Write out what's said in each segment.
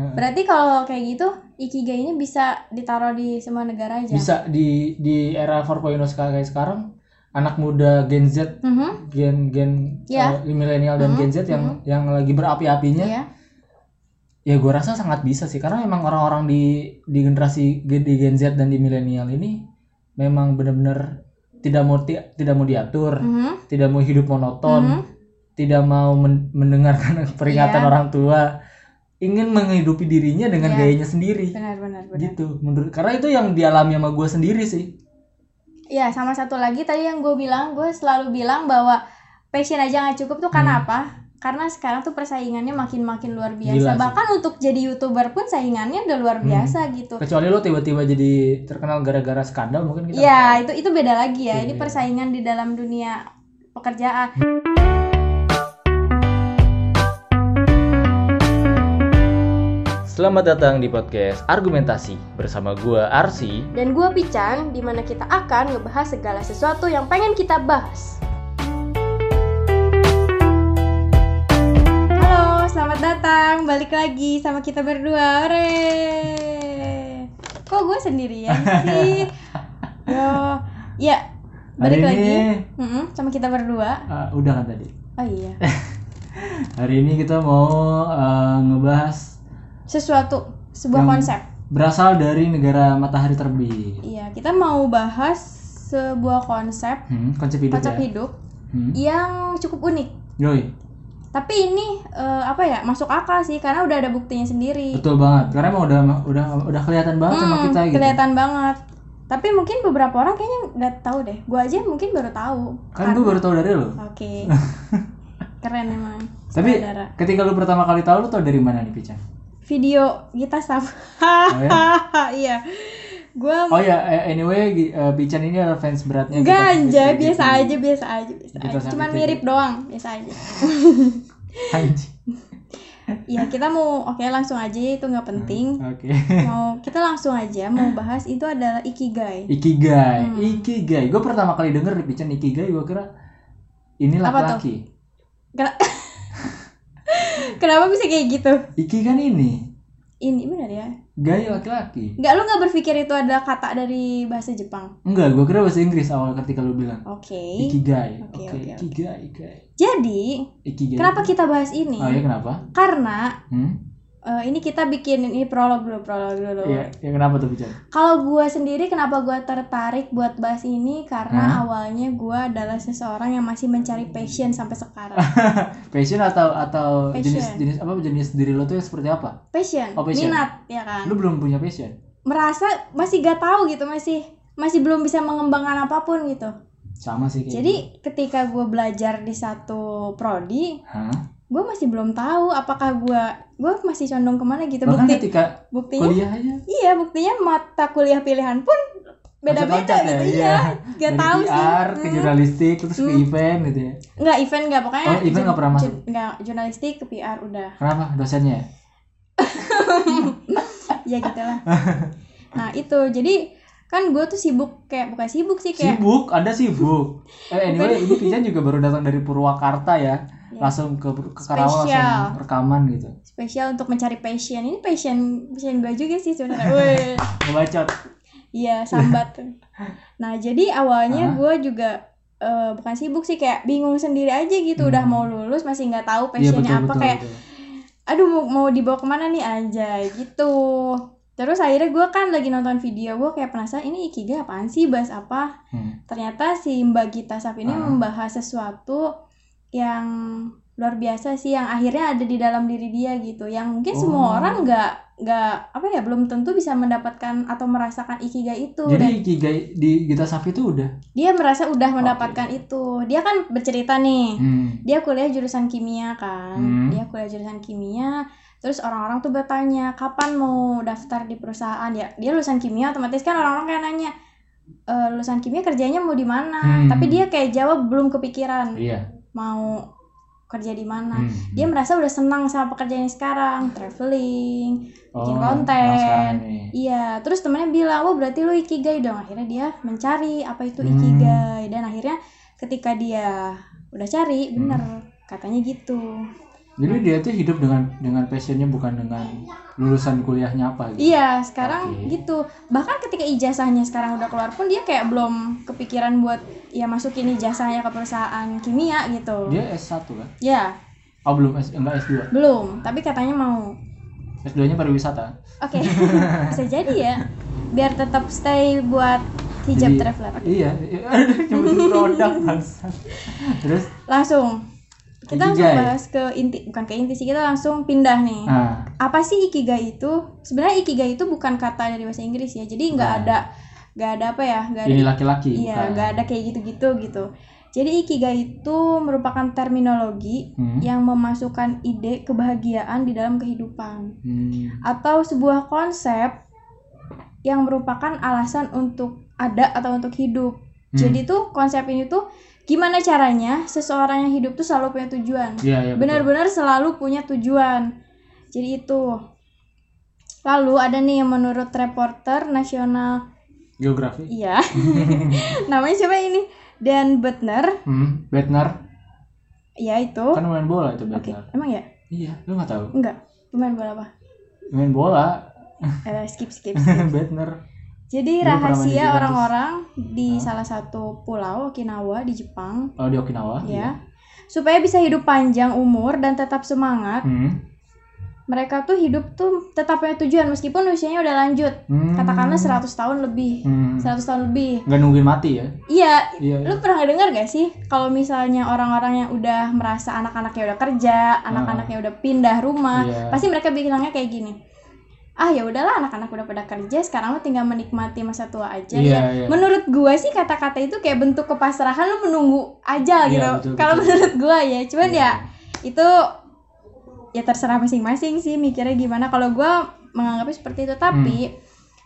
Heeh. Berarti kalau kayak gitu ikigai ini bisa ditaruh di semua negara aja. bisa di di era 4.0 sekarang kayak sekarang anak muda Gen Z Mhm, gen gen Iya. eh, milenial dan Mhm, Gen Z yang yang lagi berapi-apinya Iya. ya gue rasa sangat bisa sih karena memang orang-orang di di generasi di Gen Z dan di milenial ini memang benar-benar tidak mau ti- tidak mau diatur Mhm, tidak mau hidup monoton mhm. tidak mau men- mendengarkan peringatan Iya. orang tua ingin menghidupi dirinya dengan Iya. gayanya sendiri Benar benar benar. gitu menurut karena itu yang dialami sama gue sendiri sih Ya sama satu lagi tadi yang gue bilang, gue selalu bilang bahwa passion aja nggak cukup tuh Hmm. karena apa? Karena sekarang tuh persaingannya makin-makin luar Gila biasa. sih. Bahkan untuk jadi youtuber pun saingannya udah luar Hmm. biasa gitu. kecuali lo tiba-tiba jadi terkenal gara-gara skandal mungkin kita Ya itu itu beda lagi ya. Iya, Ini iya. persaingan di dalam dunia pekerjaan. Selamat datang di podcast Argumentasi bersama gua Arsi. Dan gue Pican, di mana kita akan ngebahas segala sesuatu yang pengen kita bahas. Halo, selamat datang. Balik lagi sama kita berdua. Hore. Kok gue sendirian sih? Yo, ya. Balik Hari lagi. ini Mm-mm, sama kita berdua. uh, udah kan tadi. Oh iya. Hari ini kita mau uh, ngebahas Sesuatu, sebuah Yang- konsep. berasal dari negara matahari terbit. Iya, kita mau bahas sebuah konsep, Hmm, konsep hidup konsep ya. hidup Hmm. yang cukup unik. Yoi, Tapi ini eh, apa ya masuk akal sih karena udah ada buktinya sendiri. betul banget. Karena emang udah udah udah kelihatan banget sama Hmm, kita gitu. Kelihatan banget. Tapi mungkin beberapa orang kayaknya nggak tahu deh. Gua aja mungkin baru tahu. Kan gue baru tahu dari lo. Oke. Keren emang. Tapi Saudara. ketika lu pertama kali tahu lu tau dari mana nih Pican? Video kita sama. Oh ya? iya. Gua Oh ya, anyway, eh, Pican ini adalah fans beratnya. kita ganja sendiri. biasa aja biasa aja biasa Kita aja. Cuman mirip doang, biasa aja. Iya, kita mau oke langsung aja itu nggak penting. Oke. Mau kita langsung aja mau bahas itu adalah ikigai. Ikigai, Hmm. Ikigai. Gue pertama kali denger di Pican Ikigai, gue kira ini Apa laki-laki. Ken- Kenapa bisa kayak gitu? Iki kan ini, Ini benar ya? gay laki-laki. Enggak lu nggak berpikir itu adalah kata dari bahasa Jepang? Enggak, gue kira bahasa Inggris awal ketika lu bilang. Oke. Ikigai. Oke, Oke, oke, oke. Ikigai, Ikigai. Jadi, Ikigai. kenapa kita bahas ini? Oh ya kenapa? Karena Hmm? Eh, ini kita bikin ini prolog dulu, prolog dulu. Iya, ya kenapa tuh Pican? Kalau gua sendiri kenapa gua tertarik buat bahas ini karena Hah? awalnya gua adalah seseorang yang masih mencari passion sampai sekarang. Passion atau atau Passion. jenis jenis apa jenis diri lo tuh seperti apa? Passion, Oh, passion. minat ya kan. Lu belum punya passion? Merasa masih gak tahu gitu, masih masih belum bisa mengembangkan apa pun gitu. Sama sih kayak. Jadi ketika gue belajar di satu prodi, Hah? Gue masih belum tahu apakah gue gue masih condong ke mana gitu. Bahkan Bukti ketika buktinya kuliah aja iya buktinya mata kuliah pilihan pun beda-beda gitu ya, iya. Gak Dari tahu sih. PR ke Hmm. jurnalistik terus ke Hmm. event gitu ya. Nggak event nggak pokoknya. Oh, event nggak pernah masuk? Nggak jurnalistik ke PR udah. Kenapa? Dosennya ya? Ya gitulah. nah itu jadi kan gue tuh sibuk kayak bukan sibuk sih kayak Sibuk, ada sibuk. Eh anyway, ini Pijan juga baru datang dari Purwakarta ya. Ya. Langsung ke, ke Karawang langsung rekaman gitu. spesial untuk mencari passion. Ini passion passion gue juga sih sebenarnya. Ngebacot. Iya sambat. Nah jadi awalnya Hah? gue juga eh, bukan sibuk sih kayak bingung sendiri aja gitu. Udah Hmm. mau lulus masih nggak tahu Iya passionnya betul apa betul. kayak betul. aduh mau, mau dibawa ke mana nih aja gitu. Terus akhirnya gue kan lagi nonton video gue kayak penasaran ini ikigai apaan sih bahas apa? Hmm. Ternyata si Mbak Gita Saf ini Ah. membahas sesuatu yang luar biasa sih yang akhirnya ada di dalam diri dia gitu yang mungkin Oh. semua orang nggak nggak apa ya belum tentu bisa mendapatkan atau merasakan ikigai itu dan Jadi Ikigai di Gita Safi itu udah. dia merasa udah mendapatkan itu dia kan bercerita nih Hmm. dia kuliah jurusan kimia kan Hmm. dia kuliah jurusan kimia terus orang-orang tuh bertanya kapan mau daftar di perusahaan ya dia lulusan kimia otomatis kan orang-orang kayak nanya "E, lulusan kimia kerjanya mau di mana Hmm. tapi dia kayak jawab belum kepikiran Iya. Mau kerja di mana Hmm. dia merasa udah senang sama pekerjaannya sekarang traveling bikin Oh, konten. sekarang ini. Iya, terus temennya bilang, "Oh, berarti lu ikigai dong." Akhirnya dia mencari apa itu Hmm. ikigai dan akhirnya ketika dia udah cari, Hmm. bener katanya gitu. Jadi dia tuh hidup dengan dengan passionnya bukan dengan lulusan kuliahnya apa gitu. Iya, sekarang Oke. gitu. Bahkan ketika ijazahnya sekarang udah keluar pun dia kayak belum kepikiran buat ya masukin ijazahnya ke perusahaan kimia gitu. Dia S1 kan? Ya, Oh belum S enggak S2. belum. Tapi katanya mau. S2-nya pariwisata. Oke, bisa jadi ya. Biar tetap stay buat hijab Jadi- traveler. Iya, iya. produk. Terus Langsung kita langsung Ikigai. bahas ke inti, bukan ke inti sih kita langsung pindah nih. nah, Apa sih ikigai itu? Sebenarnya ikigai itu bukan kata dari bahasa Inggris ya. Jadi nggak Nah. ada nggak ada apa ya? Nggak ada ini laki-laki Iya, nggak ada kayak gitu-gitu gitu. Jadi ikigai itu merupakan terminologi Hmm. yang memasukkan ide kebahagiaan di dalam kehidupan Hmm. atau sebuah konsep yang merupakan alasan untuk ada atau untuk hidup. Hmm. Jadi tuh konsep ini tuh gimana caranya seseorang yang hidup tuh selalu punya tujuan. Iya, iya. Benar-benar selalu punya tujuan. Jadi itu. Lalu ada nih yang menurut reporter nasional, Geografi. iya, namanya siapa ini? Dan Butner, Hmm. Bettner ya itu. kan main bola itu Bettner. emang ya? Iya, lu nggak tahu. Enggak. Pemain bola apa? Main bola Eh, skip, skip, skip. Bettner. Jadi di rahasia orang-orang di salah satu pulau Okinawa di Jepang, Oh, di Okinawa. ya, supaya bisa hidup panjang umur dan tetap semangat. Hmm. Mereka tuh hidup tuh tetap punya tujuan meskipun usianya udah lanjut. Hmm. Katakanlah 100 tahun lebih. Hmm. 100 tahun lebih. Nggak nungguin mati ya? Iya, Iya. lu pernah dengar gak sih kalau misalnya orang-orang yang udah merasa anak-anaknya udah kerja, anak-anaknya udah pindah rumah, Ah. Iya. pasti mereka bilangnya kayak gini. Ah ya udahlah anak-anak udah pada kerja, sekarang lu tinggal menikmati masa tua aja Iya, ya. iya. Menurut gua sih kata-kata itu kayak bentuk kepasrahan lu menunggu aja Iya, gitu. Kalau menurut gua ya, cuman Iya. ya itu ya terserah masing-masing sih mikirnya gimana. Kalau gua menganggapnya seperti itu, tapi Hmm.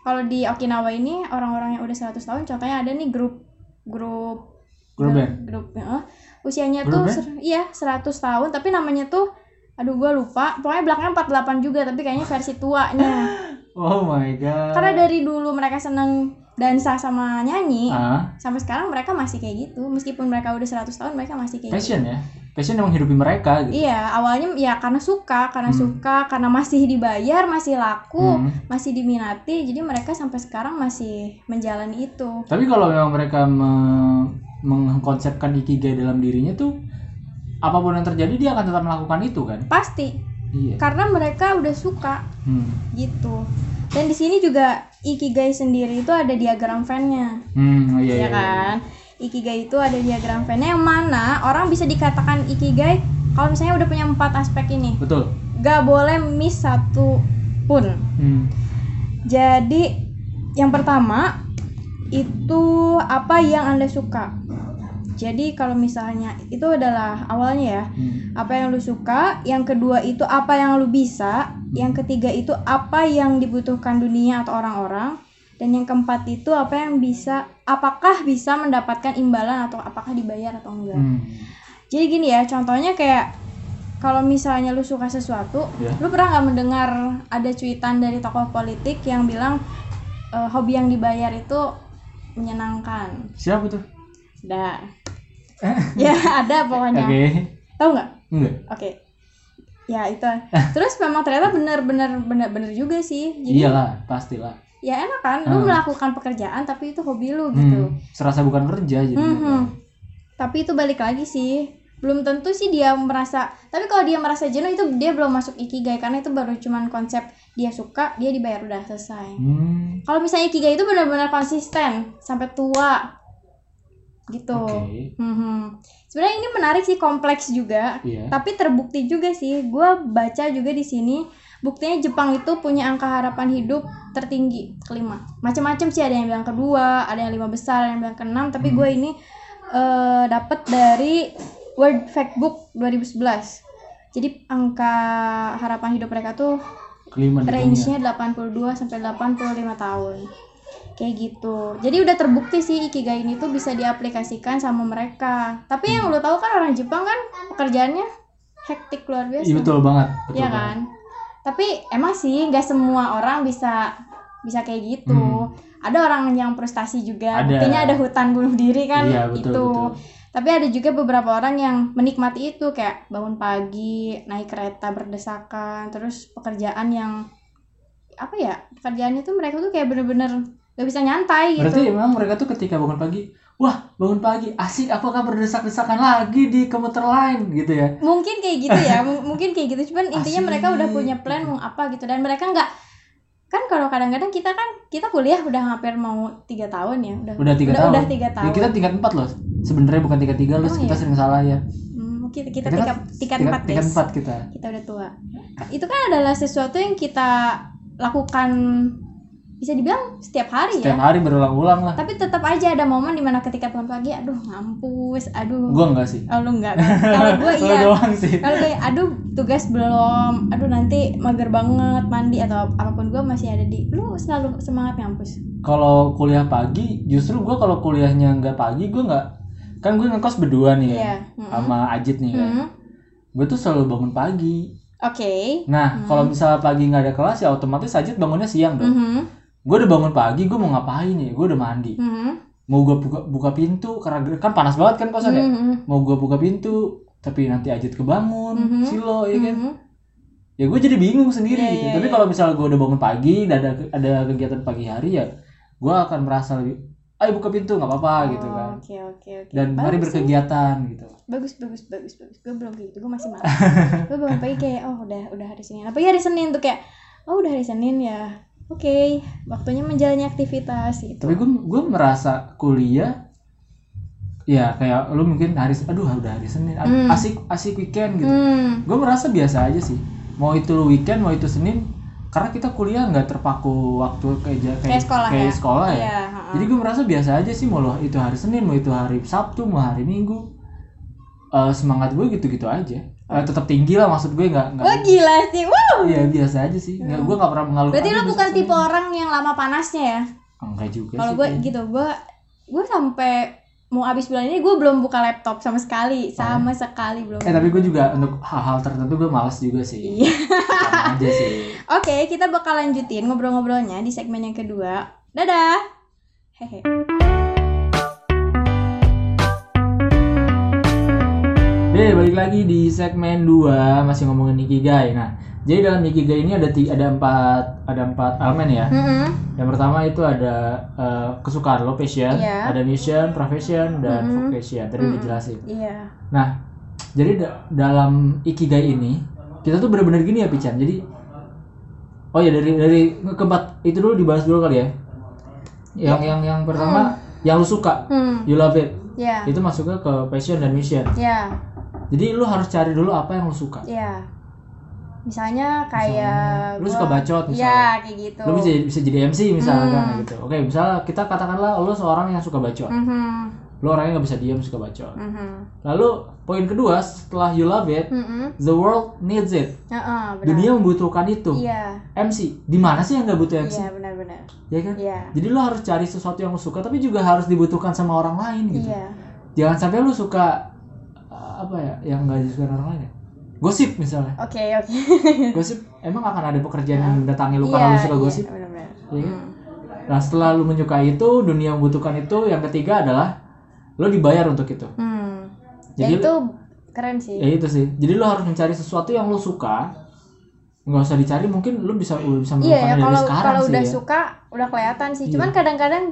kalau di Okinawa ini orang-orang yang udah 100 tahun contohnya ada nih grup grup Grup band? grup ya, usianya Grup tuh band? ser- iya 100 tahun tapi namanya tuh aduh gua lupa pokoknya belakangnya 48 juga tapi kayaknya versi tuanya Oh my god. karena dari dulu mereka seneng dansa sama nyanyi ah, sampai sekarang mereka masih kayak gitu meskipun mereka udah 100 tahun mereka masih kayak gitu passion ya. Passion yang menghidupi mereka gitu. iya awalnya ya karena suka karena Hmm. suka karena masih dibayar masih laku Hmm. masih diminati jadi mereka sampai sekarang masih menjalani itu Tapi kalau memang mereka me- mengkonsepkan ikigai dalam dirinya tuh apa pun yang terjadi dia akan tetap melakukan itu kan? pasti Iya. karena mereka udah suka Hmm. gitu dan di sini juga ikigai sendiri itu ada diagram Venn-nya Hmm, iya, ya iya, iya. kan ikigai itu ada diagram Venn-nya yang mana orang bisa dikatakan ikigai kalau misalnya udah punya empat aspek ini Betul. gak boleh miss satu pun Hmm. jadi yang pertama itu apa yang anda suka jadi kalau misalnya itu adalah awalnya ya Hmm. apa yang lu suka, yang kedua itu apa yang lu bisa, yang ketiga itu apa yang dibutuhkan dunia atau orang-orang, dan yang keempat itu apa yang bisa, apakah bisa mendapatkan imbalan atau apakah dibayar atau enggak. Hmm. Jadi gini ya, contohnya kayak kalau misalnya lu suka sesuatu, Ya. lu pernah nggak mendengar ada cuitan dari tokoh politik yang bilang "E, hobi yang dibayar itu menyenangkan. Siapa tuh? Dah. ya ada Oke. pokoknya. Tahu nggak? Enggak. Oke. Ya itu. Terus memang ternyata benar-benar benar-benar juga sih. Jadi Iyalah, pastilah. ya enak kan, lu Hmm. melakukan pekerjaan tapi itu hobi lu gitu. Hmm. Serasa bukan kerja jadi. Mhm. Tapi itu balik lagi sih. Belum tentu sih dia merasa. Tapi kalau dia merasa jenuh itu dia belum masuk ikigai karena itu baru cuman konsep dia suka, dia dibayar udah selesai. Hmm. Kalau misalnya ikigai itu benar-benar konsisten sampai tua. Gitu. Oke. Mhm. Sebenarnya ini menarik sih kompleks juga. Iya. Tapi terbukti juga sih, gue baca juga di sini buktinya Jepang itu punya angka harapan hidup tertinggi kelima. Macam-macam sih ada yang bilang kedua, ada yang lima besar, ada yang bilang keenam. Tapi Hmm. gue ini eh dapat dari World Factbook 2011. Jadi angka harapan hidup mereka tuh range-nya 82 sampai 85 tahun. Kayak gitu. Jadi udah terbukti sih ikigai ini tuh bisa diaplikasikan sama mereka. Tapi yang lo tahu kan orang Jepang kan pekerjaannya hektik luar biasa. Iya betul banget. Betul Iya banget. kan? Tapi emang sih nggak semua orang bisa bisa kayak gitu. Hmm. Ada orang yang frustasi juga. Ada. Buktinya ada hutan bunuh diri kan Iya, betul, itu. betul. tapi ada juga beberapa orang yang menikmati itu kayak bangun pagi naik kereta berdesakan terus pekerjaan yang apa ya pekerjaan itu mereka tuh kayak bener-bener gak bisa nyantai gitu Berarti memang mereka tuh ketika bangun pagi, wah bangun pagi asik apakah berdesak-desakan lagi di komuter lain gitu ya? mungkin kayak gitu ya mungkin kayak gitu cuman intinya Asik. mereka udah punya plan mau apa gitu dan mereka nggak kan kalau kadang-kadang kita kan kita kuliah udah hampir mau tiga tahun ya udah Udah tiga udah, tahun. udah tiga Ya, tahun kita tingkat empat loh. Sebenarnya bukan tingkat tiga loh, Emang kita iya? sering salah ya. Hmm, kita kita tingkat tingkat empat tingkat empat kita. kita udah tua itu kan adalah sesuatu yang kita lakukan bisa dibilang setiap hari Setiap ya hari berulang-ulang lah. tapi tetap aja ada momen di mana ketika bangun pagi aduh ngampus aduh Gua enggak sih. oh lu enggak kan? kalau gue iya doang sih. kalau kayak aduh tugas belum aduh nanti mager banget mandi atau apa pun gue masih ada di lu selalu semangat ngampus Kalau kuliah pagi, justru gua kalau kuliahnya nggak pagi, gua nggak kan gue ngekos berdua nih ya, iya Mm-mm. sama Ajit nih kan. Mm. Gue tuh selalu bangun pagi. oke Nah, Hmm. kalau misalnya pagi nggak ada kelas ya otomatis Ajit bangunnya siang dong. Mhm. Gue udah bangun pagi, gue mau ngapain ya? Gue udah mandi. Mhm. Mau gue buka, buka pintu karena kan panas banget kan kosan ya. Mhm. Mau gue buka pintu, tapi nanti Ajit kebangun, Mhm. silo ya kan. Mhm. Ya gue jadi bingung sendiri Iya, gitu. iya, Tapi iya. kalau misalnya gue udah bangun pagi, dan ada ada kegiatan pagi hari ya, gue akan merasa lebih, ayo buka pintu nggak apa-apa gitu Oh, kan. oke oke oke Dan mari Bagus sih. berkegiatan gitu. bagus bagus bagus bagus gue belum gitu gue masih malas gue bangun pagi kayak oh udah udah hari senin apalagi hari senin tuh kayak oh udah hari senin ya oke waktunya menjalani aktivitas gitu Tapi gue gue merasa kuliah ya kayak lu mungkin hari aduh udah hari Senin Hmm. asik asik weekend gitu. hmm Gue merasa biasa aja sih. Mau itu weekend mau itu Senin karena kita kuliah nggak terpaku waktu kayak ja- kayak sekolah kayak ya sekolah ya. iya ha-ha. Jadi gue merasa biasa aja sih mau itu hari Senin mau itu hari Sabtu mau hari Minggu. Eh, semangat gue gitu-gitu aja. Eh, tetap tinggi lah maksud gue nggak nggak Wah gila sih, wow. Iya biasa aja sih. Nggak, gue nggak pernah mengalukan. Berarti "Aduh, lo bukan Senin." tipe orang yang lama panasnya ya? Enggak juga Kalau gue kayaknya. gitu, gue gue sampai mau habis bulan ini gue belum buka laptop sama sekali, sama sekali belum. Eh tapi gue juga untuk hal-hal tertentu gue malas juga sih. Iya. Aja sih. Oke, kita bakal lanjutin ngobrol-ngobrolnya di segmen yang kedua. Dadah. Hehe. Oke, balik lagi di segmen 2 masih ngomongin ikigai. Nah, jadi dalam ikigai ini ada ti- ada empat ada empat elemen ya. Mm-mm. Yang pertama itu ada eh, kesukaan lo, passion, Iya. ada mission, profession, dan Mm-mm. vocation. Tadi udah jelasin. Iya. Nah, jadi da- dalam ikigai ini kita tuh bener-bener gini ya Pican. Jadi Oh ya dari dari keempat itu dulu dibahas dulu kali ya. Yang yang yang pertama yang lu suka, Hmm. you love it. Ya. Itu masuknya ke passion dan mission. Ya. Jadi lu harus cari dulu apa yang lu suka. Ya. Misalnya kayak lu gua- suka bacot misalnya. Ya, kayak gitu. Lu bisa bisa jadi MC misalkan Hmm. gitu. Oke, misalnya kita katakanlah lu seorang yang suka bacot. Mhm. Lu orangnya nggak bisa diam suka bacot. Mhm. Lalu poin kedua setelah you love it, Mhm. the world needs it. Heeh, benar. Dunia membutuhkan itu. Iya. MC. Di mana sih yang nggak butuh MC? Iya, benar-benar. Ya kan? Iya. Jadi lu harus cari sesuatu yang lu suka tapi juga harus dibutuhkan sama orang lain gitu. Iya. Jangan sampai lu suka uh, apa ya yang nggak disukai orang lain ya. Gosip misalnya. Oke, oke. Gosip emang akan ada pekerjaan yang mendatangi lu karena lu suka gosip. Iya, benar-benar. Iya kan? Hmm. Nah setelah lu menyukai itu, dunia membutuhkan itu, yang ketiga adalah lu dibayar untuk itu. Hmm. Ya Jadi itu keren sih. Ya itu sih. Jadi lu harus mencari sesuatu yang lu suka. Nggak usah dicari, mungkin lu bisa lu bisa Iya ya melakukannya dari kalau sekarang kalau sih udah ya. suka udah kelihatan sih. Iya. Cuman kadang-kadang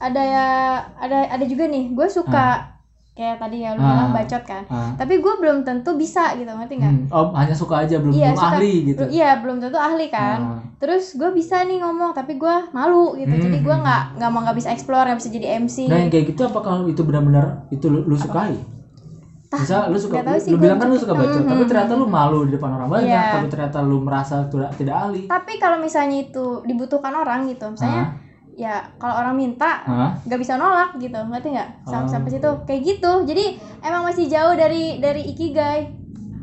ada ya ada ada juga nih gue suka kayak tadi ya lu Ah. bilang bacot kan. Ah. Tapi gue belum tentu bisa gitu ngerti nggak? Hmm. Oh, hanya suka aja, belum, Iya, belum suka. ahli gitu. Iya belum tentu ahli kan. Ah. Terus gue bisa nih ngomong tapi gue malu gitu. Jadi gue Hmm. nggak nggak mau nggak bisa explore nggak bisa jadi MC. Nah yang kayak gitu apakah itu benar-benar itu lu, lu sukai? Misal lu suka, lu, sih, lu bilang kan lu suka. bacot, Mhm. tapi ternyata lu malu di depan orang banyak, Iya. tapi ternyata lu merasa tidak tidak ahli. Tapi kalau misalnya itu dibutuhkan orang gitu, misalnya ya kalau orang minta nggak bisa nolak gitu ngerti nggak sampai Oh. sampai situ kayak gitu jadi emang masih jauh dari dari ikigai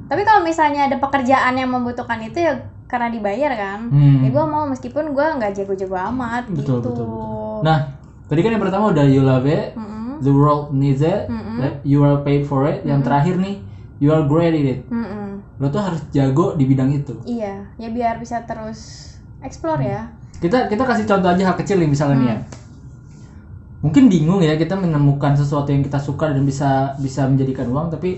tapi kalau misalnya ada pekerjaan yang membutuhkan itu ya karena dibayar kan Hmm. ya gue mau meskipun gue nggak jago-jago amat Betul, gitu betul, betul. Nah, tadi kan yang pertama udah you love it, Mm-mm. the world needs it, Mm-mm. you are paid for it. Yang terakhir nih, you are great at it. Mm-mm. Lo tuh harus jago di bidang itu. iya ya biar bisa terus explore ya Kita kita kasih contoh aja hal kecil nih misalnya nih ya. mungkin bingung ya kita menemukan sesuatu yang kita suka dan bisa bisa menjadikan uang tapi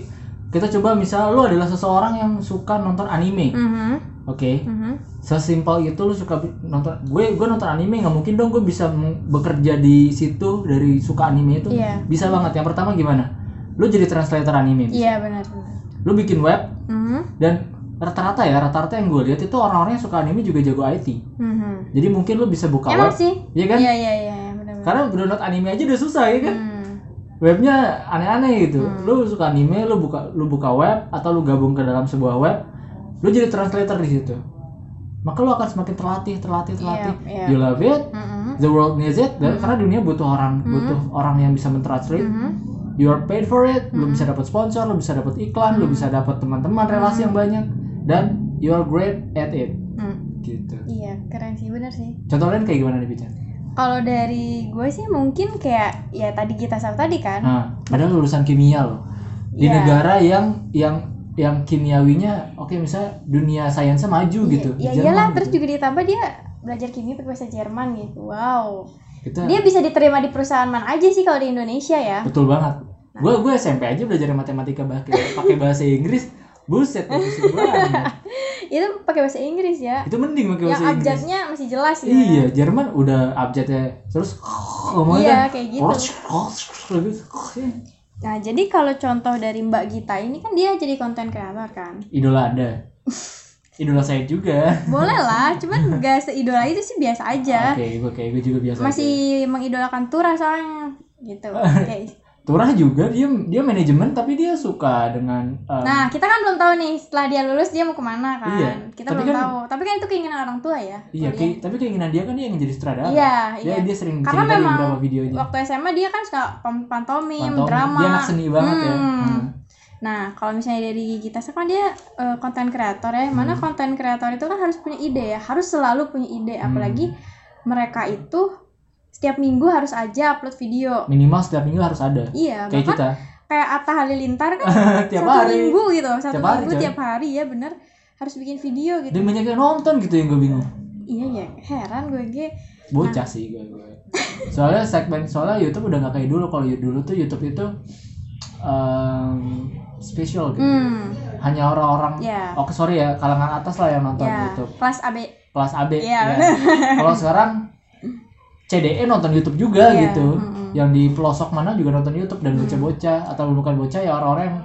kita coba misal lu adalah seseorang yang suka nonton anime Mhm, oke mhm. sesimpel itu lu suka nonton gue gue nonton anime nggak mungkin dong gue bisa bekerja di situ dari suka anime itu Iya. bisa banget yang pertama gimana lu jadi translator anime. Iya benar benar. lu bikin web Mhm, dan rata-rata ya rata-rata yang gue lihat itu orang-orang yang suka anime juga jago IT mhm. jadi mungkin lu bisa buka Emang web. sih? iya kan? Iya iya iya iya, karena download anime aja udah susah ya kan? Hmm. webnya aneh-aneh gitu. Lu suka anime lu buka lu buka web atau lu gabung ke dalam sebuah web lu jadi translator di situ. Maka lu akan semakin terlatih terlatih terlatih. Iya, iya. you love it Mhm, the world needs it dan karena dunia butuh orang butuh orang yang bisa mentranslate. Mhm. you are paid for it lu bisa dapat sponsor lu bisa dapat iklan lu bisa dapat teman-teman relasi yang banyak dan you are great at it Hmm. gitu Iya keren sih benar sih. contoh lain kayak gimana nih Pican? Kalau dari gue sih mungkin kayak ya tadi kita sama tadi kan. Nah, padahal lulusan kimia loh. Di Iya. negara yang yang yang kimiawinya oke misalnya dunia sainsnya maju gitu. Di Ya Jerman iyalah gitu. terus juga ditambah dia belajar kimia pakai bahasa Jerman gitu. Wow. kita Dia bisa diterima di perusahaan mana aja sih kalau di Indonesia ya. betul banget. Nah. Gue gue SMP aja belajar matematika pakai pakai bahasa Inggris. Buset, itu pusing banget. Itu pakai bahasa Inggris ya. Itu mending pakai Yang bahasa Inggris. abjadnya masih jelas ya. Iya, Jerman udah abjadnya terus ngomongnya Iya, kan, kayak gitu. Nah, jadi kalau contoh dari Mbak Gita ini kan dia jadi konten kreator kan. Idola Anda. Idola saya juga. Boleh lah, cuman gak seidola itu sih biasa aja. Oke, gue kayak gue juga biasa. aja. Masih mengidolakan Tura soalnya gitu. Kayak Turah juga dia dia manajemen tapi dia suka dengan um, Nah, kita kan belum tahu nih setelah dia lulus dia mau ke mana kan. Iya, Kita belum kan- tahu. Tapi kan itu keinginan orang tua ya. Iya, kayak- tapi keinginan dia kan dia yang jadi sutradara. Iya, Dia iya. dia sering Karena cerita di memang beberapa videonya. Waktu SMA dia kan suka pantomim, Pantomim. drama. Dia anak seni banget ya. Hmm. Hmm. Nah, kalau misalnya dari kita kan dia eh, konten kreator ya. Mana Hmm. konten kreator itu kan harus punya ide ya, harus selalu punya ide. Hmm. Apalagi mereka itu setiap minggu harus aja upload video. Minimal setiap minggu harus ada. Iya, Kayak bahkan kita. kayak Atta Halilintar kan Tiap satu hari. minggu gitu, satu Tiap hari, minggu coy. tiap hari ya bener harus bikin video gitu. Dan banyak yang nonton gitu yang gue bingung. Iya ya, heran gue ge. Bocah Nah. sih gue, gue. Soalnya segmen soalnya YouTube udah gak kayak dulu. Kalau dulu tuh YouTube itu um, spesial gitu. Hmm, Hanya orang-orang ya. Oke sorry ya kalangan atas lah yang nonton Ya, YouTube. kelas AB. Kelas AB. Iya, ya. Kalau sekarang CDE nonton YouTube juga Iya, gitu. mm-mm. Yang di pelosok mana juga nonton YouTube dan bocah-bocah atau bukan bocah ya orang-orang yang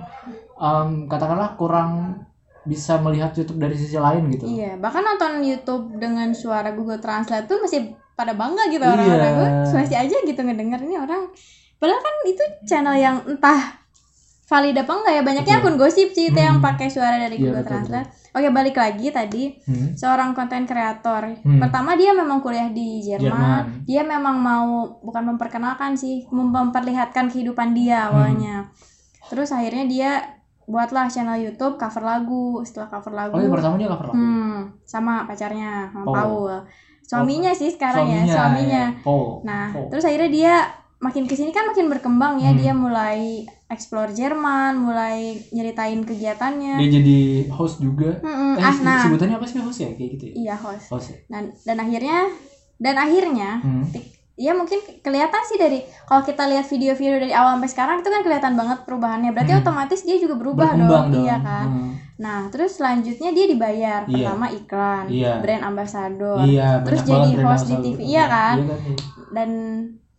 um, katakanlah kurang bisa melihat YouTube dari sisi lain gitu. Iya, bahkan nonton YouTube dengan suara Google Translate tuh masih pada bangga gitu Iya. orang-orang. Gue masih aja gitu ngedenger ini orang. Padahal kan itu channel yang entah valid apa enggak ya. Banyaknya akun gosip sih itu yang Hmm. pakai suara dari Iya, Google betul, Translate. Oke, balik lagi tadi Hmm. seorang konten kreator. Hmm. Pertama dia memang kuliah di Jerman. Jerman. Dia memang mau bukan memperkenalkan sih, mem- memperlihatkan kehidupan dia Hmm. awalnya. Terus akhirnya dia buatlah channel YouTube cover lagu. Setelah cover lagu, Oh, pertama dia cover lagu. hmm, sama pacarnya, sama Paul. Paul. Suaminya sih sekarang ya, suaminya. Paul. Nah, Paul. terus akhirnya dia makin ke sini kan makin berkembang ya. Hmm. Dia mulai explore Jerman, mulai nyeritain kegiatannya. dia jadi host juga. Mm-mm. Eh, Ah, nah, sebutannya apa sih host ya kayak gitu ya? iya host. Host ya. Dan dan akhirnya dan akhirnya Hmm. ya mungkin kelihatan sih dari kalau kita lihat video-video dari awal sampai sekarang itu kan kelihatan banget perubahannya. Berarti Hmm. otomatis dia juga berubah dong. dong. Iya kan? Hmm. Nah, terus selanjutnya dia dibayar. Iya. Pertama iklan, Iya. brand ambassador. Iya, Terus jadi host di. TV, iya kan? Iya kan? iya. Dan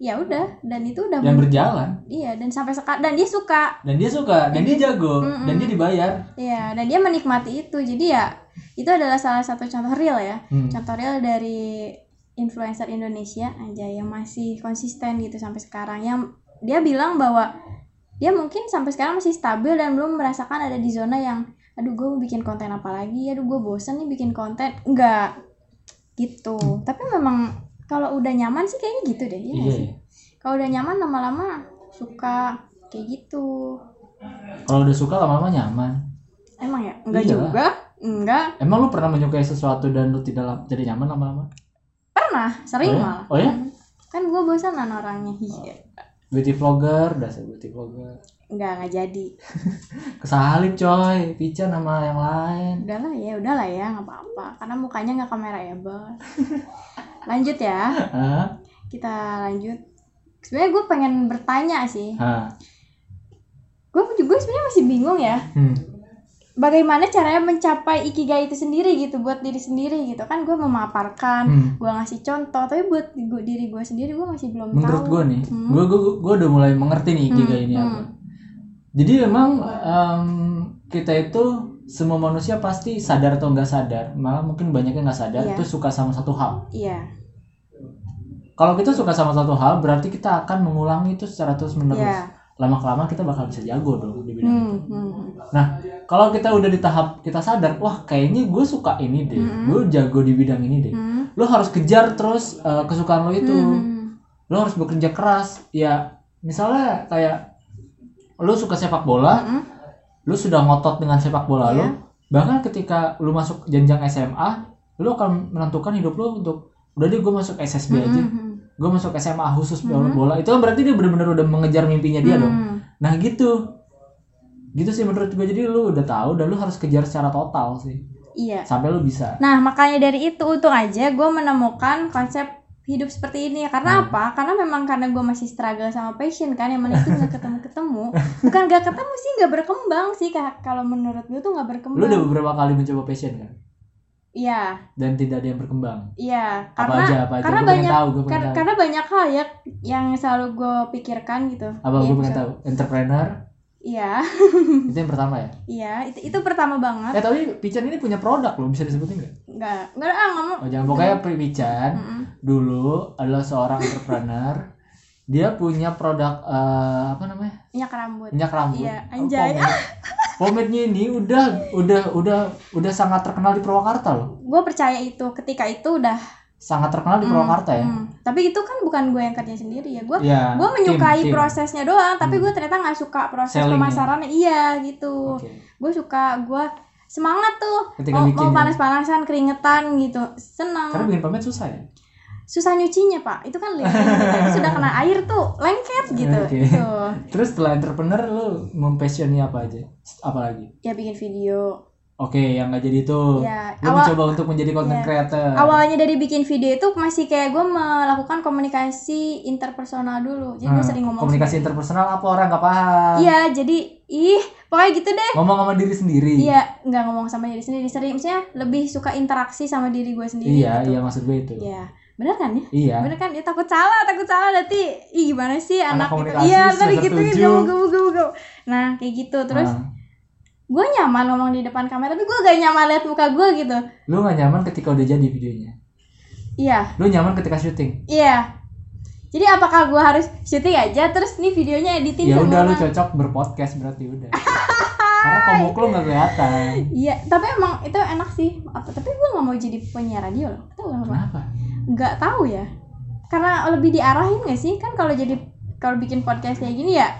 ya udah, dan itu udah Dan berjalan iya dan sampai sekarang dan dia suka. dan dia suka dan dia jago Mm-mm. dan dia dibayar. Iya, dan dia menikmati itu. Jadi ya itu adalah salah satu contoh real ya. Hmm. Contoh real dari influencer Indonesia aja yang masih konsisten gitu sampai sekarang. Yang dia bilang bahwa dia mungkin sampai sekarang masih stabil dan belum merasakan ada di zona yang aduh gue mau bikin konten apa lagi aduh gue bosen nih bikin konten enggak gitu tapi memang kalau udah nyaman sih kayaknya gitu deh iya Iya. sih kalau udah nyaman lama-lama suka kayak gitu Kalau udah suka lama-lama nyaman. emang ya enggak Iya. juga enggak Emang lu pernah menyukai sesuatu dan lu tidak jadi nyaman lama-lama? pernah sering Oh ya? malah Oh ya? kan gue bosanan orangnya iya Beauty vlogger, udah saya beauty vlogger. Enggak enggak jadi Kesalip coy, Pica nama yang lain. udahlah ya udahlah ya nggak apa-apa karena mukanya nggak kamera ya bang lanjut ya Hah? kita lanjut sebenarnya gue pengen bertanya sih Hah. gue juga sebenarnya masih bingung ya Hmm. bagaimana caranya mencapai ikigai itu sendiri gitu buat diri sendiri gitu kan gue memaparkan Hmm. gue ngasih contoh tapi buat gua- diri gue sendiri gue masih belum Menurut tahu gue nih, Hmm. gue gue gue udah mulai mengerti nih ikigai ini Hmm, apa. Jadi memang em, kita itu semua manusia pasti sadar atau nggak sadar, malah mungkin banyak yang nggak sadar Iya. itu suka sama satu hal. iya Kalau kita suka sama satu hal, berarti kita akan mengulangi itu secara terus menerus. iya Lama kelamaan kita bakal bisa jago dong di bidang itu. hmm, hmm, Nah, kalau kita udah di tahap kita sadar, wah kayaknya gue suka ini deh, Mm-mm. gue jago di bidang ini deh. hmm, Lo harus kejar terus eh, kesukaan lo itu. hmm, Lo harus bekerja keras. Ya, misalnya kayak lo suka sepak bola, hmm, lu sudah ngotot dengan sepak bola Iya. lu bahkan ketika lu masuk jenjang SMA lu akan menentukan hidup lu untuk udah deh gue masuk SSB hmm, aja. Hmm, gue masuk SMA khusus Mhm. bola. Itu kan berarti dia benar-benar udah mengejar mimpinya dia dong. Hmm. nah gitu. Gitu sih menurut gue jadi lu udah tahu dan lu harus kejar secara total sih. Iya. Sampai lu bisa. Nah, makanya dari itu untung aja gue menemukan konsep hidup seperti ini. Karena Hmm. apa? Karena memang karena gue masih struggle sama passion kan, yang mana itu nggak ketemu-ketemu. Bukan nggak ketemu sih, nggak berkembang sih. Ka- Kalau menurut gue tuh nggak lu berkembang. udah beberapa kali mencoba passion kan Iya, dan tidak ada yang berkembang iya. apa Karena aja apa aja karena gue banyak tahu gue pengen kar- tahu karena banyak hal ya yang selalu gue pikirkan gitu. apa Iya, gue pengen tahu entrepreneur Iya, itu yang pertama ya iya. Itu itu pertama banget. eh tapi Pican ini punya produk lo bisa disebutin nggak Nggak, nggak ah nggak mau. oh jangan pokoknya Pri Pican Mm-mm. dulu adalah seorang entrepreneur dia punya produk eh, apa namanya Minyak rambut. minyak rambut Iya, Oh, anjay. pomade. Pomade-nya ini udah udah udah udah sangat terkenal di Purwakarta loh Gue percaya itu. Ketika itu udah sangat terkenal di Purwakarta ya Hmm, Tapi itu kan bukan gue yang kerja sendiri ya. Gue Iya, gue menyukai tim, tim. prosesnya doang, tapi Hmm. gue ternyata nggak suka proses Sellingnya. pemasarannya. Iya gitu. Oke. Gue suka gue semangat tuh. ketika Mau, bikin mau ya. panas-panasan, keringetan gitu. Senang. karena bikin pomade susah ya Susah nyucinya pak. Itu kan lengket. Sudah kena air tuh lengket gitu. Oke. Gitu. terus setelah entrepreneur lu mempasioni apa aja apa lagi Ya bikin video. Oke yang nggak jadi itu Ya awal mencoba untuk menjadi content Iya. creator awalnya dari bikin video itu masih kayak gue melakukan komunikasi interpersonal dulu. Jadi gue Nah, sering ngomong. komunikasi sendiri. interpersonal apa orang nggak paham Iya jadi ih pokoknya gitu deh. ngomong sama diri sendiri Iya, nggak ngomong sama diri sendiri. Sering, maksudnya lebih suka interaksi sama diri gue sendiri. iya gitu. iya maksud gue itu Iya, bener kan ya? iya Bener kan? Ya takut salah, takut salah nanti. Ih gimana sih Anak anak, gitu? komunikasi Iya, tadi gitu gitu. tujuh. Gue, gue, gue, gue. Nah kayak gitu. Terus Nah, gue nyaman ngomong di depan kamera, tapi gue gak nyaman lihat muka gue gitu. lu nggak nyaman ketika udah jadi videonya Iya, lu nyaman ketika syuting iya. Jadi apakah gue harus syuting aja terus nih videonya editin ya udah lu cocok berpodcast berarti udah karena komuk lu nggak kelihatan Iya, tapi emang itu enak sih. Apa? Tapi gue nggak mau jadi penyiar radio loh. Tahu kenapa? kenapa nggak tahu ya karena lebih diarahin gak sih kan kalau jadi kalau bikin podcast kayak gini ya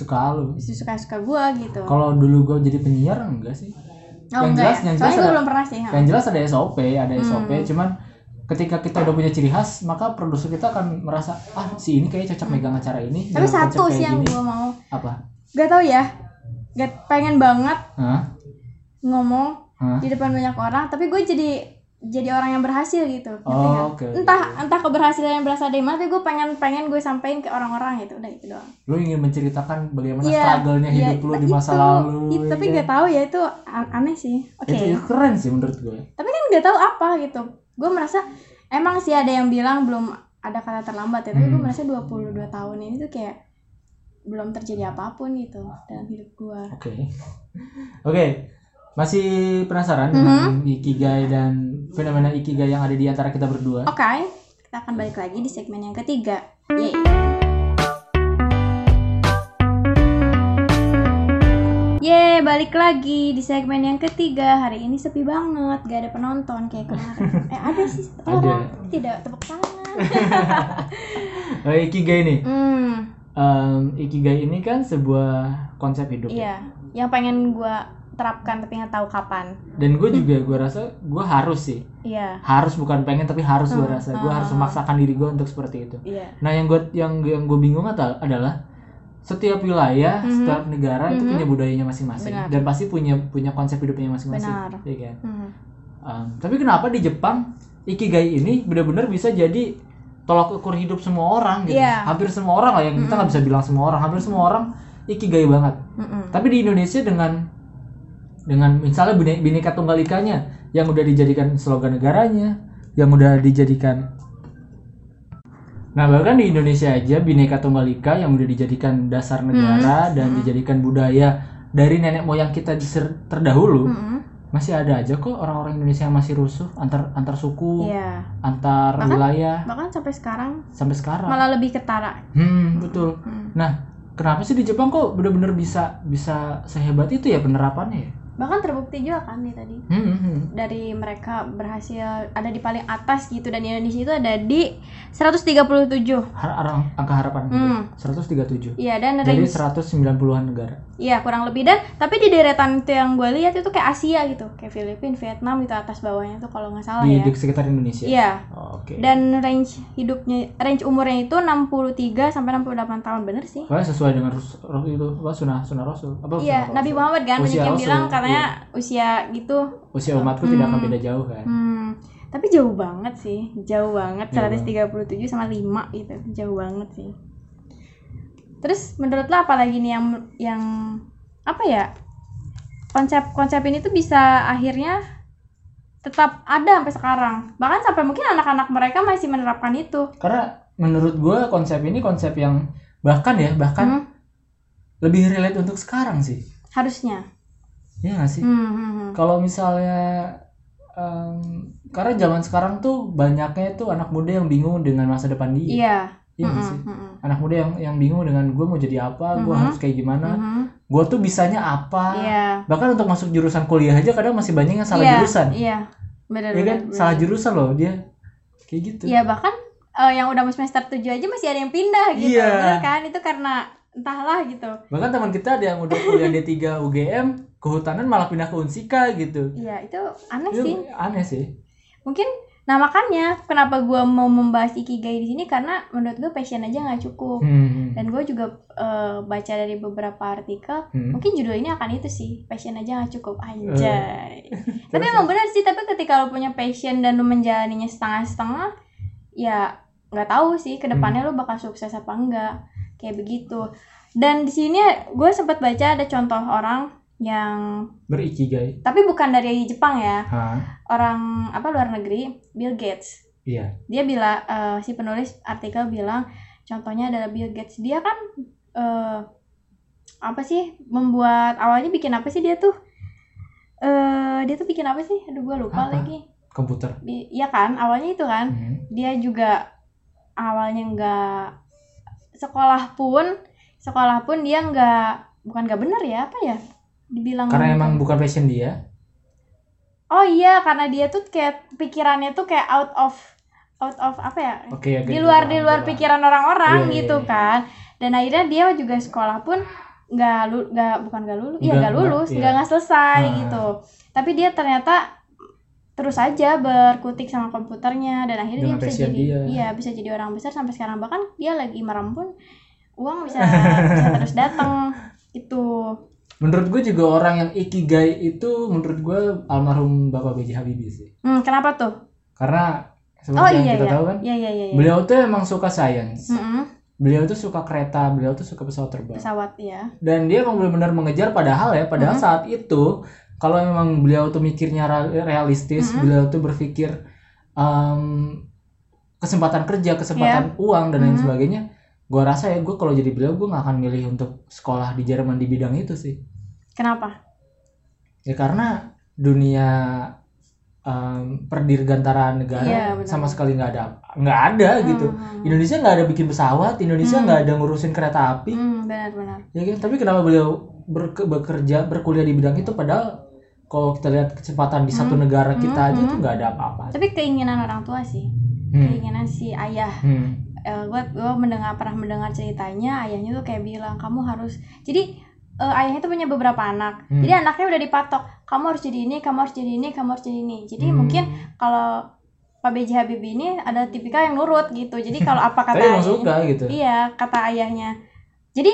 suka lu suka suka gua gitu kalau dulu gue jadi penyiar enggak sih oh yang enggak jelas- ya yang jelas gue ada- belum pernah sih yang jelas ada SOP ada Hmm. SOP cuman ketika kita udah punya ciri khas maka produser kita akan merasa ah si ini kayaknya cocok megang acara ini Hmm. tapi satu sih yang gini." gua mau apa gak tahu ya gak pengen banget Hah? ngomong Hah? di depan banyak orang tapi gue jadi jadi orang yang berhasil gitu Oh, oke, oke. entah entah keberhasilan yang berasal dari mana tapi gue pengen pengen gue sampein ke orang-orang gitu udah itu doang lu ingin menceritakan bagaimana Iya, struggle-nya iya, hidup lu nah di masa itu, lalu itu, tapi ya gak tahu ya itu aneh sih oke itu, itu keren sih menurut gue tapi kan nggak tahu apa gitu gue merasa emang sih ada yang bilang belum ada kata terlambat ya tapi gue Hmm. merasa 22 tahun ini tuh kayak belum terjadi apa pun gitu dalam hidup gue Oke. Oke. Masih penasaran dengan ikigai dan fenomena ikigai yang ada di antara kita berdua? oke kita akan balik lagi di segmen yang ketiga Yeay. Yeay, balik lagi di segmen yang ketiga Hari ini sepi banget, gak ada penonton kayak kemarin Eh ada sih Ada. orang, tidak tepuk tangan Eh, ikigai nih. Hmm, Em, ikigai ini kan sebuah konsep hidup. ya. iya Yang pengen gue terapkan tapi nggak tahu kapan Dan gue juga gue rasa gue harus sih. Iya, Harus bukan pengen tapi harus gue Hmm, rasa. Gue hmm. harus memaksakan diri gue untuk seperti itu. iya Nah, yang gue yang yang gue bingung adalah setiap wilayah, Mhm. setiap negara itu Mhm. punya budayanya masing-masing dan pasti punya punya konsep hidupnya masing-masing. Iya kan? Hmm. Um, tapi kenapa di Jepang ikigai ini benar-benar bisa jadi tolak ukur hidup semua orang gitu. Iya. Hampir semua orang lah yang kita nggak bisa bilang semua orang, hampir semua orang ikigai banget. Mm-mm. Tapi di Indonesia dengan dengan misalnya bine- bineka tunggal ikanya yang udah dijadikan slogan negaranya, yang udah dijadikan Nah, bahkan di Indonesia aja bineka tunggal ika yang udah dijadikan dasar negara dan dijadikan budaya dari nenek moyang kita terdahulu, Mm-mm. masih ada aja kok orang-orang Indonesia yang masih rusuh antar antar suku, Iya. antar Bahkan- wilayah Bahkan sampai sekarang sampai sekarang. malah lebih ketara. Hmm, betul. Hmm. Nah, kenapa sih di Jepang kok bener-bener bisa bisa sehebat itu ya penerapannya ya? Bahkan terbukti juga kan nih tadi. Hmm, hmm, hmm. dari mereka berhasil ada di paling atas gitu dan Indonesia itu ada di 137. Har- arang- angka harapan Hmm. 137. Iya dan Dari range 190-an negara. Iya kurang lebih dan tapi di deretan itu yang gue lihat itu kayak Asia gitu, kayak Filipina, Vietnam itu atas bawahnya tuh kalau nggak salah Di, ya. di sekitar Indonesia. Iya. Oh, Oke. Dan range hidupnya range umurnya itu 63 sampai 68 tahun bener sih. Wah, sesuai dengan rus, rus- itu apa sunah sunah Rasul. Apa Iya, sunah Nabi? Muhammad kan banyak Usia yang Rasul, bilang katanya iya. usia gitu. Usia umatku tidak akan Hmm. beda jauh kan. Hmm, tapi jauh banget sih, jauh banget Jauh 137 sama 5 gitu, jauh banget sih. Terus menurut lo apa lagi nih yang yang apa ya? Konsep-konsep ini tuh bisa akhirnya tetap ada sampai sekarang. Bahkan sampai mungkin anak-anak mereka masih menerapkan itu. Karena menurut gua konsep ini konsep yang bahkan ya bahkan Hmm, lebih relate untuk sekarang sih. harusnya. Iya nggak sih? Hmm, hmm, hmm. Kalau misalnya em, karena zaman sekarang tuh banyaknya tuh anak muda yang bingung dengan masa depan dia. Iya. Iya nggak Hmm, sih? hmm, hmm. Anak muda yang yang bingung dengan gue mau jadi apa, gue Mhm. harus kayak gimana, Mhm. gue tuh bisanya apa. Iya. Bahkan untuk masuk jurusan kuliah aja kadang masih banyak yang salah Iya, jurusan. Iya. Benar Iya kan? benar, Salah jurusan loh dia. Kayak gitu. Iya bahkan eh, yang udah semester 7 aja masih ada yang pindah gitu. Iya. Bener kan? Itu karena entahlah gitu. Bahkan teman kita ada yang udah kuliah D3 UGM, kehutanan malah pindah ke Unsika gitu. Iya, itu aneh Itu sih. aneh sih. Mungkin nah makanya kenapa gua mau membahas ikigai di sini karena menurut gue passion aja nggak cukup. Hmm. Dan gue juga eh, baca dari beberapa artikel, Hmm. mungkin judul ini akan itu sih, passion aja nggak cukup anjay. tapi emang benar sih, tapi ketika lo punya passion dan lo menjalaninya setengah-setengah, ya nggak tahu sih ke depannya lo bakal sukses apa enggak, kayak begitu. Dan di sini gue sempat baca ada contoh orang yang Berikigai. tapi bukan dari Jepang ya, Hah? orang apa luar negeri, Bill Gates. Iya. Dia bilang eh, si penulis artikel bilang contohnya adalah Bill Gates. Dia kan eh, apa sih membuat awalnya bikin apa sih dia tuh? eh dia tuh bikin apa sih? Aduh gue lupa Apa? lagi. Komputer. Iya kan, awalnya itu kan. Hmm. Dia juga awalnya nggak sekolah pun sekolah pun dia nggak bukan nggak bener ya apa ya dibilang Karena gitu. emang bukan passion dia. oh iya karena dia tuh kayak pikirannya tuh kayak out of out of apa ya oke. di luar di luar pikiran orang-orang Iya, iya, gitu iya. kan dan akhirnya dia juga sekolah pun nggak lu nggak bukan nggak lulus iya Nggak- lulus nggak, nggak iya. selesai Ah. gitu tapi dia ternyata terus aja berkutik sama komputernya dan akhirnya Dengan dia bisa jadi dia. iya bisa jadi orang besar sampai sekarang bahkan dia lagi merem pun uang bisa bisa terus datang itu Menurut gue juga orang yang ikigai itu menurut gue almarhum Bapak B.J. Habibie sih. hmm, kenapa tuh Karena seperti oh yang iya kita iya tahu kan, iya iya iya, iya. beliau tuh emang suka sains. Mm-mm, Beliau tuh suka kereta, beliau tuh suka pesawat terbang. pesawat ya Dan dia emang benar-benar mengejar padahal ya, padahal Mhm. saat itu kalau memang beliau tuh mikirnya realistis, Mhm. beliau tuh berpikir em, kesempatan kerja, kesempatan uang dan lain Mhm. sebagainya. Gua rasa ya gue kalau jadi beliau gue nggak akan milih untuk sekolah di Jerman di bidang itu sih. kenapa Ya karena dunia em, perdirgantaraan negara Iya, benar. sama sekali nggak ada nggak ada gitu. Hmm, Indonesia nggak ada bikin pesawat, Indonesia Hmm. nggak ada ngurusin kereta api. hmm, benar-benar Ya kan? Tapi kenapa beliau berke- bekerja berkuliah di bidang itu padahal kalau kita lihat kecepatan di satu Hmm. negara kita Hmm, aja hmm. itu nggak ada apa-apa. tapi keinginan orang tua sih Hmm. keinginan si ayah Hmm. Gue gue mendengar pernah mendengar ceritanya ayahnya tuh kayak bilang kamu harus jadi eh, ayahnya tuh punya beberapa anak Hmm. jadi anaknya udah dipatok kamu harus jadi ini kamu harus jadi ini kamu harus jadi ini jadi Hmm. mungkin kalau Pak B.J. Habibie ini ada tipikal yang nurut gitu jadi kalau apa kata ayahnya suka gitu. iya kata ayahnya jadi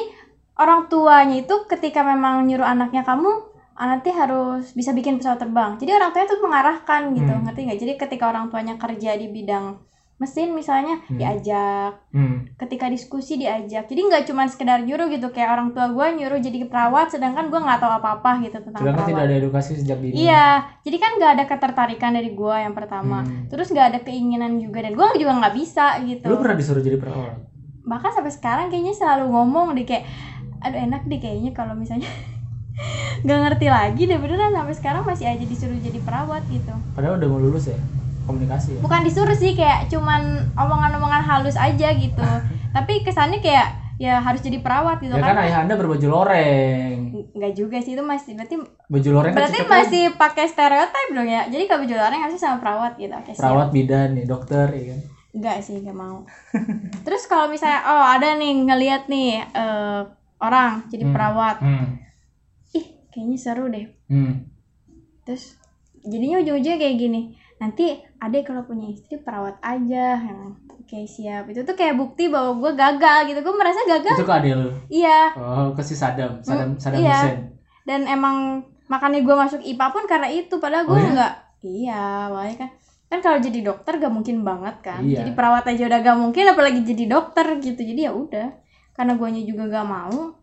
orang tuanya itu ketika memang nyuruh anaknya kamu ah, nanti harus bisa bikin pesawat terbang jadi orang tuanya tuh mengarahkan gitu Hmm. ngerti nggak jadi ketika orang tuanya kerja di bidang mesin misalnya Hmm. diajak Hmm. ketika diskusi diajak jadi nggak cuma sekedar nyuruh gitu kayak orang tua gue nyuruh jadi perawat sedangkan gue nggak tahu apa-apa gitu tentang Sedangkan perawat tidak ada edukasi sejak dini. iya jadi kan nggak ada ketertarikan dari gue yang pertama Hmm. terus nggak ada keinginan juga dan gue juga nggak bisa gitu Lu pernah disuruh jadi perawat? bahkan sampai sekarang kayaknya selalu ngomong deh kayak aduh enak deh kayaknya kalau misalnya nggak ngerti lagi deh beneran sampai sekarang masih aja disuruh jadi perawat gitu Padahal udah mau lulus ya komunikasi ya. bukan disuruh sih kayak cuman omongan-omongan halus aja gitu tapi kesannya kayak ya harus jadi perawat gitu Ya kan kan ayah anda berbaju loreng. nggak juga sih itu masih berarti Baju loreng kan berarti masih pakai stereotip dong ya jadi kalau baju orang harusnya sama perawat gitu oke siap. perawat bidan nih dokter ya kan. Enggak sih, enggak mau. Terus kalau misalnya oh ada nih ngelihat nih eh, orang jadi Hmm. perawat. Hmm. Ih, kayaknya seru deh. Hmm. Terus jadinya ujung-ujungnya kayak gini. Nanti adek kalau punya istri perawat aja. yang Oke siap. Itu tuh kayak bukti bahwa gue gagal gitu. Gue merasa gagal. Itu ke adek lu. Iya. Oh, ke si Sadam, Sadam, Sadam iya. Hussein. Dan emang makanya gue masuk IPA pun karena itu. Padahal gue Oh, ya? enggak. Iya, makanya kan kan kalau jadi dokter gak mungkin banget kan. Iya. Jadi perawat aja udah gak mungkin apalagi jadi dokter gitu. Jadi ya udah. Karena guanya juga gak mau.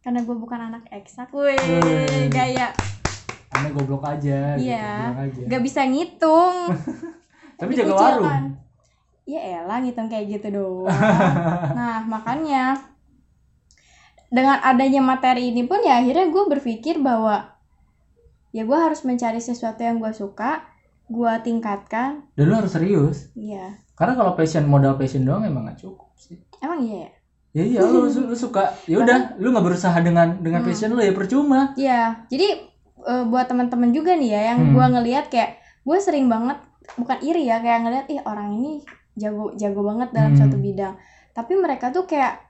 Karena gue bukan anak eksak. Wih. gaya. Anda goblok aja. gitu, Iya. bilang aja. Gak bisa ngitung. Tapi jaga warung. Ya elah ngitung kayak gitu doang. nah makanya dengan adanya materi ini pun ya akhirnya gue berpikir bahwa ya gue harus mencari sesuatu yang gue suka, gue tingkatkan. Dan lu harus serius. Iya, Karena kalau passion modal passion doang emang gak cukup sih. emang iya ya. Ya iya lu, lu suka ya udah lu nggak berusaha dengan dengan Hmm. passion lu ya percuma. Iya, jadi eh, buat teman-teman juga nih ya yang Hmm. gue ngelihat kayak gue sering banget bukan iri ya kayak ngelihat ih orang ini jago jago banget dalam Hmm. suatu bidang. Tapi mereka tuh kayak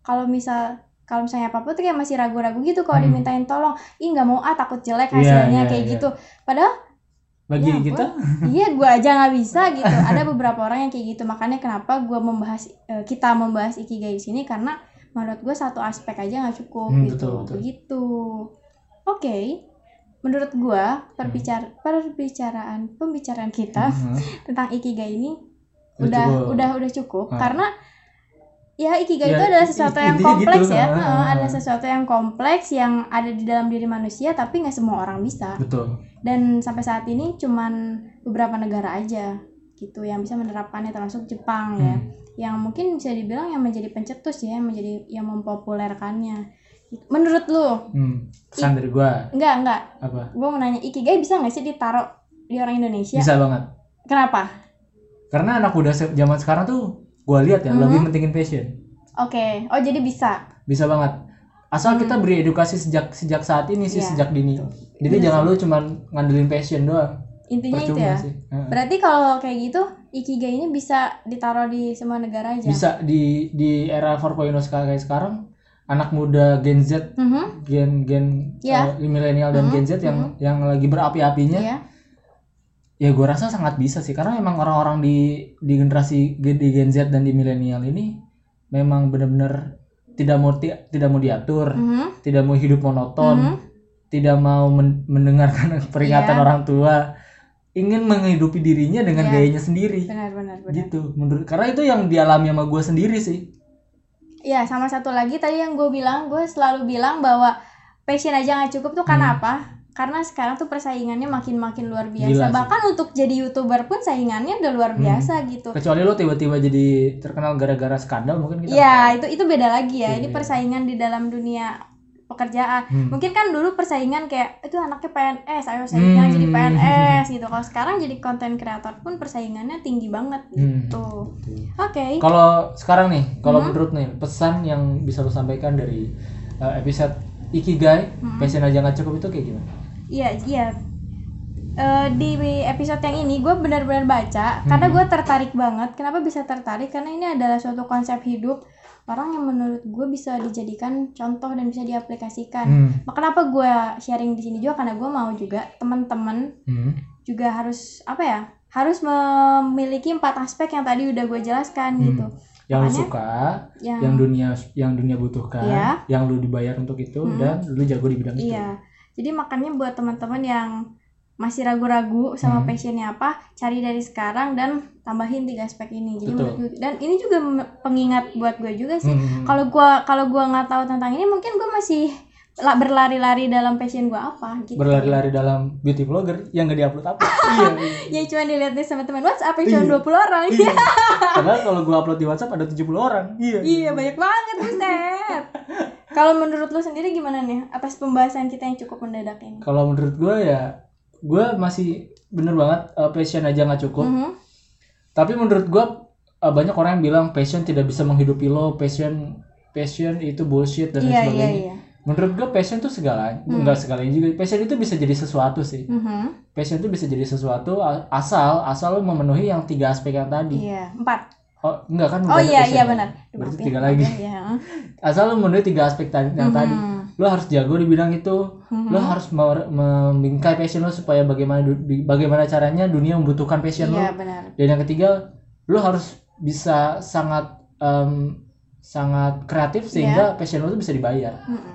kalau misal kalau misalnya apa apa tuh kayak masih ragu-ragu gitu kalau Hmm. dimintain tolong, ih nggak mau ah takut jelek Iya, hasilnya iya, kayak iya. gitu. Padahal Bagi Ya kita iya gue aja nggak bisa gitu. Ada beberapa orang yang kayak gitu makanya kenapa gue membahas eh, kita membahas ikigai di sini karena menurut gue satu aspek aja nggak cukup Hmm, gitu. betul, betul. Begitu. Oke. Menurut gue perbicara perbicaraan pembicaraan kita Mhm. tentang ikigai ini Udah udah cukup. udah udah cukup Ah. karena ya ikigai Ya, itu adalah sesuatu yang intinya kompleks gitu. ya. Heeh, ada sesuatu yang kompleks yang ada di dalam diri manusia tapi nggak semua orang bisa betul. dan sampai saat ini cuman beberapa negara aja gitu yang bisa menerapkannya termasuk Jepang ya Hmm. yang mungkin bisa dibilang yang menjadi pencetus ya yang menjadi yang mempopulerkannya Gitu. Menurut lu Hmm. Pesan dari gua enggak enggak apa? gue mau nanya ikigai bisa nggak sih ditaruh di orang Indonesia Bisa banget. kenapa Karena anak muda zaman sekarang tuh gua lihat ya Mhm. lebih mentingin passion. oke oh jadi bisa Bisa banget. Asal Hmm. kita beri edukasi sejak sejak saat ini sih Iya, sejak dini. Jadi Iya jangan lu cuman ngandelin passion doang. intinya itu Percuma ya sih. Berarti kalau kayak gitu ikigai ini bisa ditaruh di semua negara aja Bisa di di era 4.0 sekarang kayak sekarang anak muda Gen Z, Mhm, gen gen Iya. eh, milenial dan Mhm, Gen Z yang yang lagi berapi-apinya iya ya gue rasa sangat bisa sih. Karena memang orang-orang di di generasi di Gen Z dan di milenial ini memang benar-benar tidak mau ti- tidak mau diatur Mhm, tidak mau hidup monoton mhm. tidak mau men- mendengarkan peringatan Iya. orang tua ingin menghidupi dirinya dengan Iya. gayanya sendiri. Benar benar benar. Gitu. Menurut karena itu yang dialami sama gue sendiri sih Ya, sama satu lagi tadi yang gue bilang, gue selalu bilang bahwa passion aja nggak cukup tuh karena Hmm. apa? Karena sekarang tuh persaingannya makin-makin luar Gila biasa. sih. Bahkan untuk jadi youtuber pun saingannya udah luar Hmm. biasa gitu. kecuali lo tiba-tiba jadi terkenal gara-gara skandal mungkin kita Ya, itu itu beda lagi ya. Ini iya. persaingan di dalam dunia pekerjaan. Hmm. Mungkin kan dulu persaingan kayak itu anaknya PNS, ayo saingan Hmm. jadi PNS gitu. Kalau sekarang jadi konten kreator pun persaingannya tinggi banget Hmm. gitu. Oke. Kalau sekarang nih, kalau Hmm. menurut nih pesan yang bisa lo sampaikan dari uh, episode Ikigai, Hmm. passion aja nggak cukup itu kayak gimana? Iya, iya. Eh, di episode yang ini gue benar-benar baca karena Hmm. gue tertarik banget. Kenapa bisa tertarik? Karena ini adalah suatu konsep hidup orang yang menurut gue bisa dijadikan contoh dan bisa diaplikasikan. Hmm. Nah, Kenapa gue sharing di sini juga? Karena gue mau juga teman-teman Hmm. juga harus apa ya? Harus memiliki empat aspek yang tadi udah gue jelaskan Hmm. gitu. Yang Makanya- suka, Yang, yang dunia yang dunia butuhkan, Iya. yang lu dibayar untuk itu Hmm. dan lu jago di bidang itu. Iya. Jadi makanya buat teman-teman yang masih ragu-ragu sama Hmm. passionnya apa cari dari sekarang dan tambahin tiga aspek ini. Jadi Betul. menurut gue- dan ini juga pengingat buat gue juga sih. Hmm. kalau gua kalau gua nggak tahu tentang ini mungkin gue masih la- berlari-lari dalam passion gua apa gitu. Berlari-lari dalam beauty vlogger yang gak diupload apa? Iya. Ya cuma dilihat nih sama teman WhatsApp yang cuma Iya. 20 orang. Iya. Padahal kalau gua upload di WhatsApp ada 70 orang. Iya. Iya banyak banget buset. Kalau menurut lu sendiri gimana nih atas pembahasan kita yang cukup mendadak ini? Kalau menurut gua ya gua masih bener banget uh, passion aja nggak cukup Mhm. tapi menurut gua uh, banyak orang yang bilang passion tidak bisa menghidupi lo passion passion itu bullshit dan lain iya sebagainya iya menurut gua passion tuh segalanya Hmm. enggak segalanya juga passion itu bisa jadi sesuatu sih Mhm. passion itu bisa jadi sesuatu asal asal lo memenuhi yang tiga aspek yang tadi iya empat oh enggak kan oh iya iya ya? benar berarti tiga lagi ya, iya. asal lo memenuhi tiga aspek tadi yang tadi Mhm. Lo harus jago di bidang itu. Mhm. lo harus me- membingkai passion lo supaya bagaimana bagaimana caranya dunia membutuhkan passion iya lo. benar. Dan yang ketiga lo harus bisa sangat em, sangat kreatif sehingga passion lo tuh bisa dibayar. Mhm.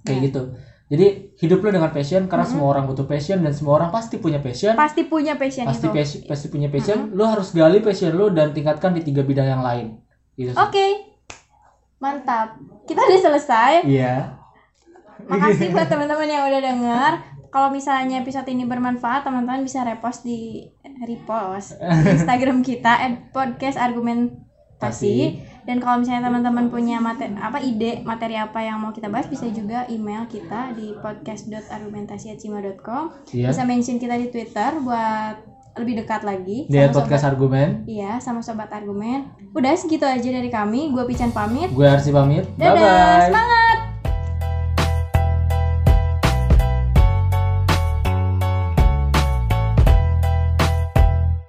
kayak gitu. Jadi hidup lo dengan passion karena semua orang butuh passion dan semua orang pasti punya passion. Pasti punya passion pasti itu. passion, pasti punya passion. Lo harus gali passion lo dan tingkatkan di tiga bidang yang lain. Gitu oke. Mantap. Kita udah selesai. Iya Makasih buat teman-teman yang udah denger. Kalau misalnya episode ini bermanfaat, teman-teman bisa repost di repost di Instagram kita @podcast argumentasi. Dan kalau misalnya teman-teman punya materi apa ide materi apa yang mau kita bahas, bisa juga email kita di podcast.argumentasi@gmail.com. iya Bisa mention kita di Twitter buat lebih dekat lagi. dia sama podcast sobat- argumen Iya, sama sobat argumen. Udah segitu aja dari kami. Gue Pican pamit. gue Arsi pamit bye Dadah, bye semangat.